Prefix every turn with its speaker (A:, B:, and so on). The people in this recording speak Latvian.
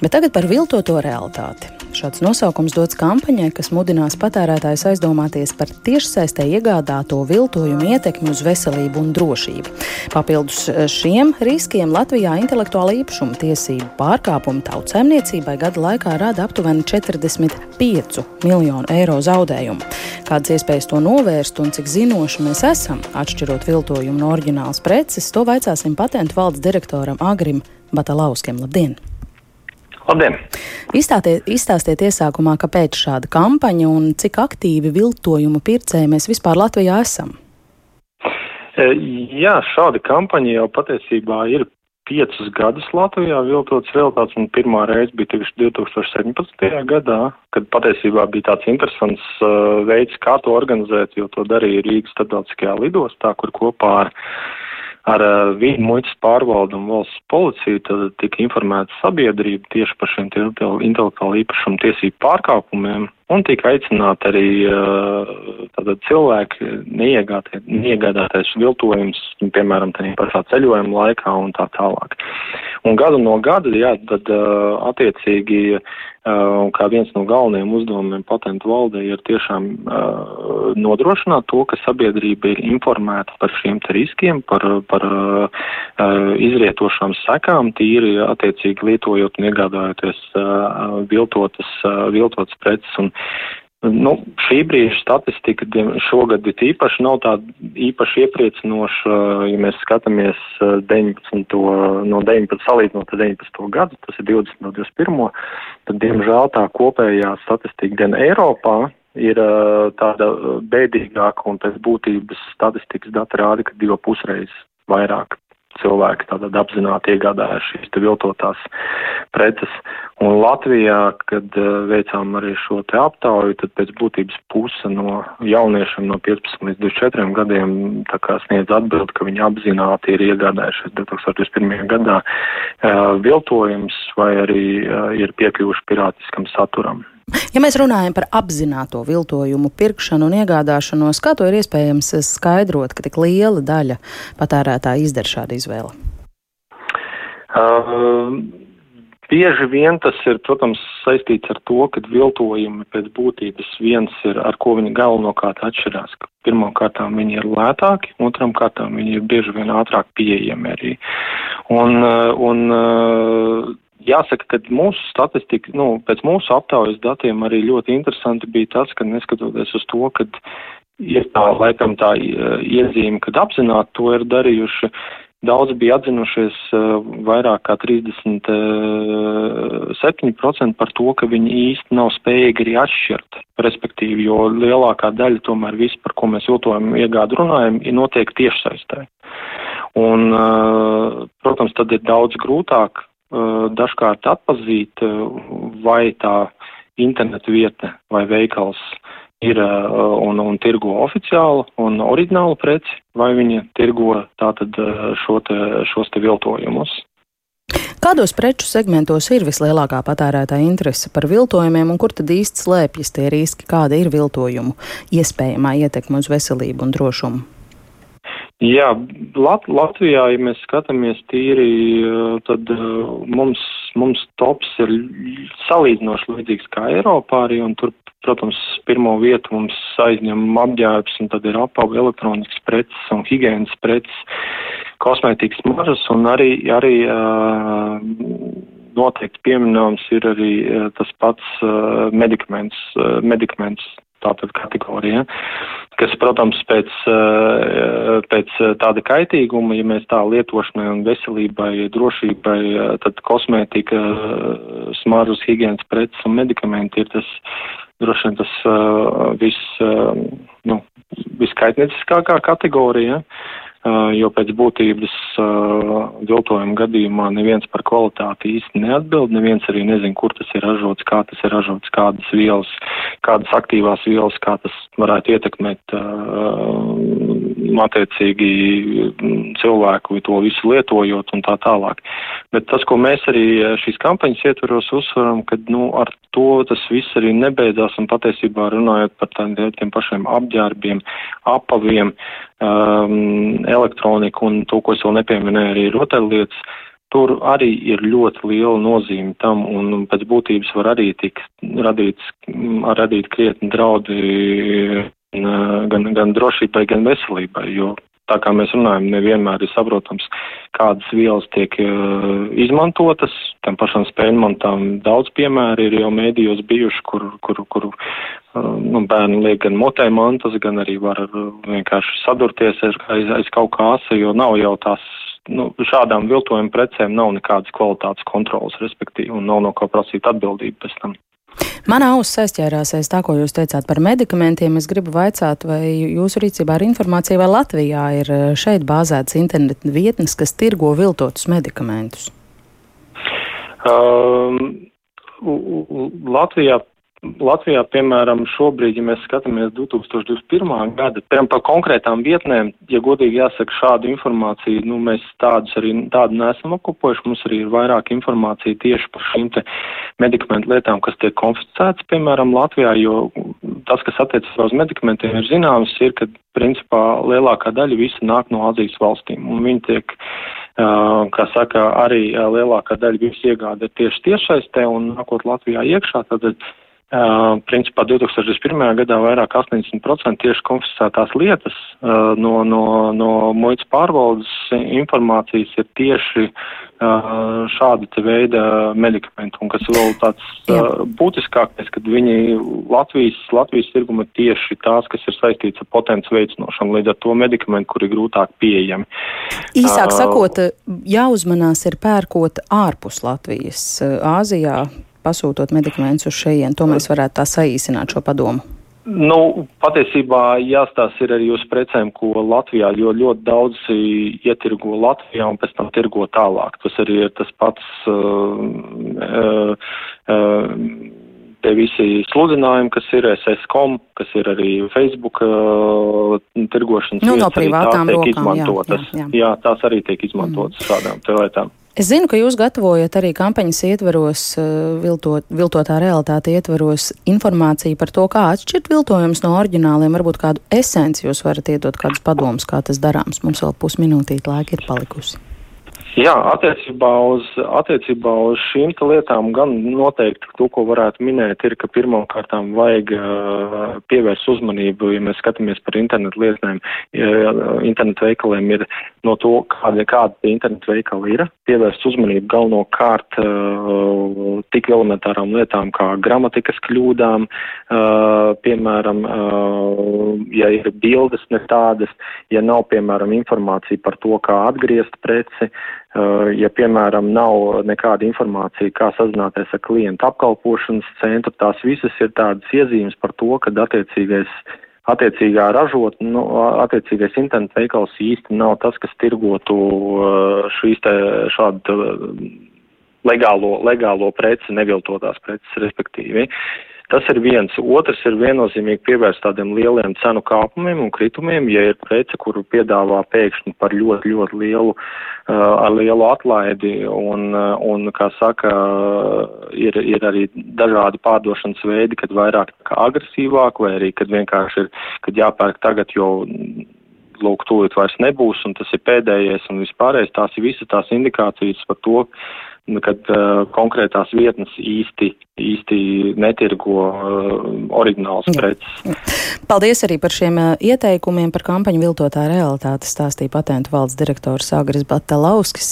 A: Bet tagad par viltoto realitāti. Šāds nosaukums dots kampaņai, kas mudinās patērētājus aizdomāties par tiešsaistē iegādāto viltojumu ietekmi uz veselību un drošību. Papildus šiem riskiem Latvijā intelektuāla īpašuma tiesību pārkāpumu tautsēmniecībai gada laikā rada aptuveni 45 miljonu eiro zaudējumu. Kādas iespējas to novērst un cik zinoši mēs esam, atšķirot viltojumu no oriģinālas preces, to vaicāsim patentu valdes direktoram Agrim Batalauskiem. Labdien!
B: Labdien!
A: Izstātiet, izstāstiet iesākumā, kāpēc šāda kampaņa un cik aktīvi viltojumu pircēji mēs vispār Latvijā esam?
B: E, jā, šāda kampaņa jau patiesībā ir piecus gadus Latvijā viltots realitātes, un pirmā reize bija tieši 2017. gadā, kad patiesībā bija tāds interesants uh, veids, kā to organizēt, jo to darīja Rīgas starptautiskajā lidostā, kur kopā ar ar uh, vienu muitas pārvaldu un valsts policiju, tad tika informēta sabiedrība tieši par šiem intelektuālu īpašumu tiesību pārkāpumiem un tika aicināti arī uh, cilvēki neiegādāties viltojums, piemēram, tādā pašā ceļojuma laikā un tā tālāk. Un gadu no gada, jā, tad uh, attiecīgi Uh, kā viens no galvenajiem uzdevumiem patentu valdē ir tiešām nodrošināt to, ka sabiedrība ir informēta par šiem riskiem, par, par uh, izrietošām sekām, tīri attiecīgi lietojot un iegādājoties uh, viltotas, uh, viltotas preces. Un, Nu, šī brīža statistika šogad ir īpaši nav tāda īpaši iepriecinoša, ja mēs skatāmies 19, no 19, salīdzinot 19. gadu, tas ir 20 no 21. Tad, diemžēl, tā kopējā statistika gan Eiropā ir tāda bēdīgāka un pēc būtības statistikas dati rāda, ka divu pusreiz vairāk cilvēki tātad apzināti iegādājas šīs te viltotās preces. Un Latvijā, kad uh, veicām arī šo te aptauju, tad pēc būtības puse no jauniešiem no 15 līdz 24 gadiem tā kā sniedz atbildi, ka viņi apzināti ir iegādājušies 2021. gadā uh, viltojums vai arī uh, ir piekļuvuši pirātiskam saturam.
A: Ja mēs runājam par apzināto viltojumu pirkšanu un iegādāšanos, kā to ir iespējams skaidrot, ka tik liela daļa patērētāja izdara šādu izvēli?
B: Uh, bieži vien tas ir, protams, saistīts ar to, ka viltojumi pēc būtības viens ir, ar ko viņi galvenokārt atšķirās. Pirmkārt, viņi ir lētāki, otram kārtām viņi ir bieži vien ātrāk pieejami arī. Un, un Jāsaka, ka mūsu statistika, nu, pēc mūsu aptaujas datiem arī ļoti interesanti bija tas, ka neskatoties uz to, ka ir tā, laikam tā iezīme, kad apzināti to ir darījuši, daudz bija atzinušies vairāk kā 37% par to, ka viņi īsti nav spējīgi arī atšķirt, respektīvi, jo lielākā daļa tomēr viss, par ko mēs jūtojam iegādu runājam, ir notiek tiešsaistē. Un, protams, tad ir daudz grūtāk dažkārt atpazīt, eh, vai tā interneta vietne vai veikals ir eh, un, un tirgo oficiālu un oriģinālu preci, vai viņi tirgo tātad šo te, šos te viltojumus.
A: Kādos preču segmentos ir vislielākā patērētāja interese par viltojumiem, un kur tad īsti slēpjas tie riski, kāda ir viltojumu iespējamā ietekme uz veselību un drošumu?
B: Jā, Lat Latvijā, ja mēs skatāmies tīri, eh, tad eh, mums, mums tops ir salīdzinoši līdzīgs kā Eiropā arī, un tur, protams, pirmo vietu mums aizņem apģērbs, un tad ir apavu elektroniskas preces un higienas preces, kosmētikas mažas, un arī, arī uh, noteikti pieminams ir arī tas pats medikaments, medikaments tātad kategorija, kas, protams, pēc, eh, pēc tāda kaitīguma, ja mēs tā lietošanai un veselībai, drošībai, tad kosmētika, smaržas, higienas preces un medikamenti ir tas, droši vien tas eh, viss, eh, nu, viskaitnieciskākā kategorija. Ja? Jo pēc būtības viltojuma gadījumā neviens par kvalitāti īsti neatbild, neviens arī nezin, kur tas ir ražots, kā tas ir ražots, kādas vielas, kādas aktīvās vielas, kā tas varētu ietekmēt attiecīgi cilvēku to visu lietojot un tā tālāk. Bet tas, ko mēs arī šīs kampaņas ietveros uzsveram, ka, nu, ar to tas viss arī nebeidzās un patiesībā runājot par tādiem pašiem apģērbiem, apaviem, um, elektroniku un to, ko es vēl nepieminēju, arī rotaļlietas. tur arī ir ļoti liela nozīme tam, un pēc būtības var arī tikt radīts, radīt krietni draudi gan, gan drošībai, gan veselībai, jo tā kā mēs runājam, nevienmēr ir saprotams, kādas vielas tiek uh, izmantotas. Tam pašam spēļmantam daudz piemēru ir jau mēdījos bijuši, kur, kur, kur nu, bērni liek gan motē mantas, gan arī var vienkārši sadurties aiz, aiz, aiz kaut kā asa, jo nav jau tās. Nu, šādām viltojuma precēm nav nekādas kvalitātes kontrolas, respektīvi, un nav no kā prasīt atbildību pēc tam.
A: Manā auss aizķērās aiz tā, ko jūs teicāt par medikamentiem. Es gribu vaicāt, vai jūsu rīcībā ir informācija, vai Latvijā ir eh, šeit bāzētas internetu vietnes, kas tirgo viltotus medikamentus?
B: Um, Latvijā Latvijā, piemēram, šobrīd, ja mēs skatāmies 2021. gada, piemēram, par konkrētām vietnēm, ja godīgi jāsaka šādu informāciju, nu, mēs tādus arī tādu nesam apkopojuši, mums arī ir vairāk informācija tieši par šīm te medikamentu lietām, kas tiek konfiscētas, piemēram, Latvijā, jo tas, kas attiecas uz medikamentiem, ir zināms, ir, ka, principā, lielākā daļa visa nāk no Azijas valstīm, un viņi tiek kā saka, arī lielākā daļa iegāda ir tieši tiešsaistē un nākot Latvijā iekšā, tad Uh, principā 2021. gadā vairāk 80% tieši konfiscētās lietas uh, no, no, no muitas pārvaldes informācijas ir tieši uh, šāda te veida medikamenti. Un kas vēl tāds būtiskākais, kad viņi Latvijas, Latvijas tirguma tieši tās, kas ir saistīts ar potenci veicinošanu, līdz ar to medikamenti, kuri ir grūtāk pieejami.
A: Īsāk sakot, jāuzmanās ir pērkot ārpus Latvijas, Āzijā pasūtot medikamentus uz šejien. To mēs varētu tā saīsināt šo padomu.
B: Nu, patiesībā jāstāsta ir arī uz precēm, ko Latvijā, jo ļoti daudz ietirgo Latvijā un pēc tam tirgo tālāk. Tas arī ir tas pats. Uh, uh, uh, Tie visi sludinājumi, kas ir SS.com, kas ir arī Facebook uh, tirgošanas
A: nu, no privātām rokām.
B: Jā, jā, jā. jā, tās arī tiek izmantotas mm. šādām lietām.
A: Es zinu, ka jūs gatavojat arī kampaņas ietveros, eh, viltot, viltotā realitāte ietveros informāciju par to, kā atšķirt viltojumus no oriģināliem. Varbūt kādu esenci jūs varat iedot kādus padomus, kā tas darāms. Mums vēl pusminūtīt laika ir palikusi.
B: Jā, attiecībā uz, attiecībā uz šīm lietām gan noteikti to, ko varētu minēt, ir, ka pirmām kārtām vajag uh, pievērst uzmanību, ja mēs skatāmies par internetu lietnēm, ja internetu veikaliem ir no to, kāda, kāda internetu veikali ir, pievērst uzmanību galvenokārt uh, tik elementārām lietām kā gramatikas kļūdām, uh, piemēram, ja ir bildes ne tādas, ja nav, piemēram, informācija par to, kā atgriezt preci, ja, piemēram, nav nekāda informācija, kā sazināties ar klientu apkalpošanas centru, tās visas ir tādas iezīmes par to, ka attiecīgais, attiecīgā ražot, nu, attiecīgais internetu veikals īsti nav tas, kas tirgotu uh, šīs te šādu legālo, legālo preci, neviltotās preces, respektīvi. Uh, Tas ir viens. Otrs ir viennozīmīgi pievērst tādiem lieliem cenu kāpumiem un kritumiem, ja ir prece, kuru piedāvā pēkšņi par ļoti, ļoti lielu, ar lielu atlaidi un, un kā saka, ir, ir arī dažādi pārdošanas veidi, kad vairāk agresīvāk vai arī, kad vienkārši ir, kad jāpērk tagad, jo lūk, tūlīt vairs nebūs, un tas ir pēdējais un vispārējais. Tās ir visas tās indikācijas par to, kad uh, konkrētās vietnes īsti, īsti netirgo uh, oriģināls preces.
A: Paldies arī par šiem uh, ieteikumiem par kampaņu viltotā realitāte stāstīja patentu valsts direktors Agris Batalauskis.